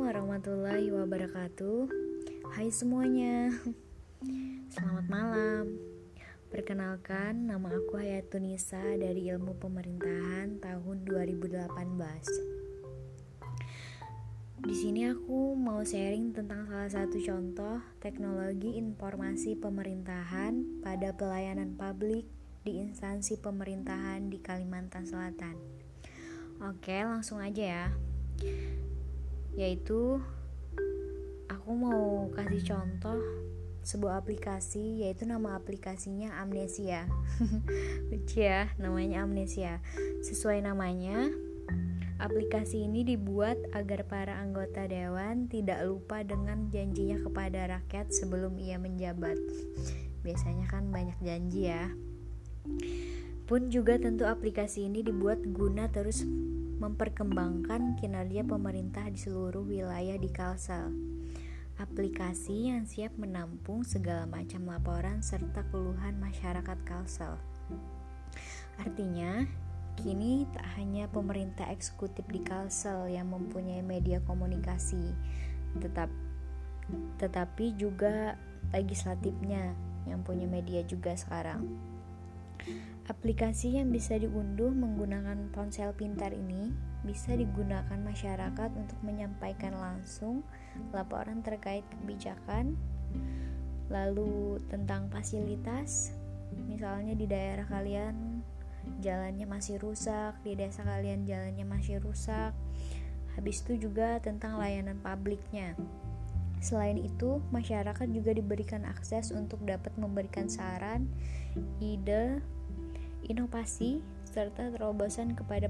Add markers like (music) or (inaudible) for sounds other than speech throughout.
warahmatullahi wabarakatuh. Hai semuanya. Selamat malam. Perkenalkan, nama aku Hayatunisa dari Ilmu Pemerintahan tahun 2018 Di sini aku mau sharing tentang salah satu contoh teknologi informasi pemerintahan pada pelayanan publik di instansi pemerintahan di Kalimantan Selatan. Oke, langsung aja ya yaitu aku mau kasih contoh sebuah aplikasi yaitu nama aplikasinya Amnesia. (laughs) Lucu ya namanya Amnesia. Sesuai namanya aplikasi ini dibuat agar para anggota dewan tidak lupa dengan janjinya kepada rakyat sebelum ia menjabat. (laughs) Biasanya kan banyak janji ya. Pun juga tentu aplikasi ini dibuat guna terus memperkembangkan kinerja pemerintah di seluruh wilayah di Kalsel. Aplikasi yang siap menampung segala macam laporan serta keluhan masyarakat Kalsel. Artinya, kini tak hanya pemerintah eksekutif di Kalsel yang mempunyai media komunikasi, tetap tetapi juga legislatifnya yang punya media juga sekarang. Aplikasi yang bisa diunduh menggunakan ponsel pintar ini bisa digunakan masyarakat untuk menyampaikan langsung laporan terkait kebijakan, lalu tentang fasilitas, misalnya di daerah kalian jalannya masih rusak, di desa kalian jalannya masih rusak. Habis itu juga tentang layanan publiknya. Selain itu, masyarakat juga diberikan akses untuk dapat memberikan saran, ide, inovasi, serta terobosan kepada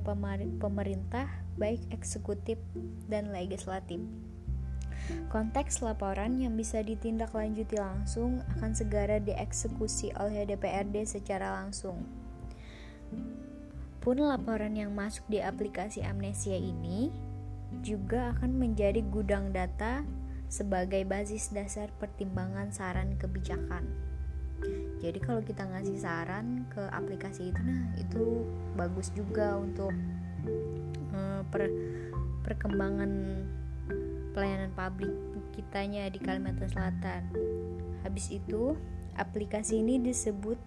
pemerintah, baik eksekutif dan legislatif. Konteks laporan yang bisa ditindaklanjuti langsung akan segera dieksekusi oleh DPRD secara langsung. Pun laporan yang masuk di aplikasi Amnesia ini juga akan menjadi gudang data sebagai basis dasar pertimbangan saran kebijakan. Jadi kalau kita ngasih saran ke aplikasi itu nah itu bagus juga untuk uh, per perkembangan pelayanan publik kitanya di Kalimantan Selatan. Habis itu aplikasi ini disebut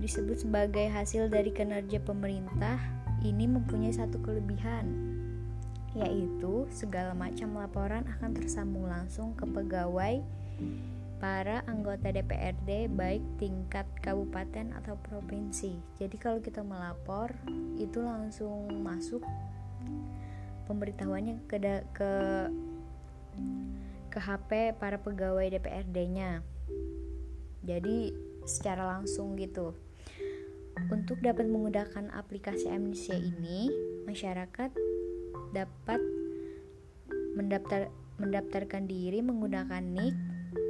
disebut sebagai hasil dari kinerja pemerintah. Ini mempunyai satu kelebihan yaitu segala macam laporan akan tersambung langsung ke pegawai para anggota DPRD baik tingkat kabupaten atau provinsi. Jadi kalau kita melapor itu langsung masuk pemberitahuannya ke ke ke HP para pegawai DPRD-nya. Jadi secara langsung gitu. Untuk dapat menggunakan aplikasi Amnesia ini, masyarakat dapat mendaftar mendaftarkan diri menggunakan nick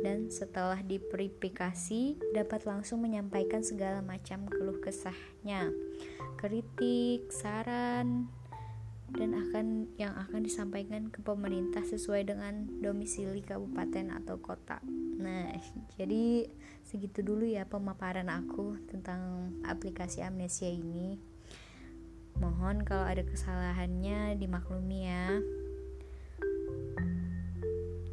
dan setelah diverifikasi dapat langsung menyampaikan segala macam keluh kesahnya, kritik, saran, dan akan yang akan disampaikan ke pemerintah sesuai dengan domisili kabupaten atau kota. Nah, (laughs) jadi segitu dulu ya pemaparan aku tentang aplikasi Amnesia ini. Mohon kalau ada kesalahannya dimaklumi ya.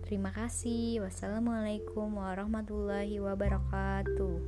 Terima kasih. Wassalamualaikum warahmatullahi wabarakatuh.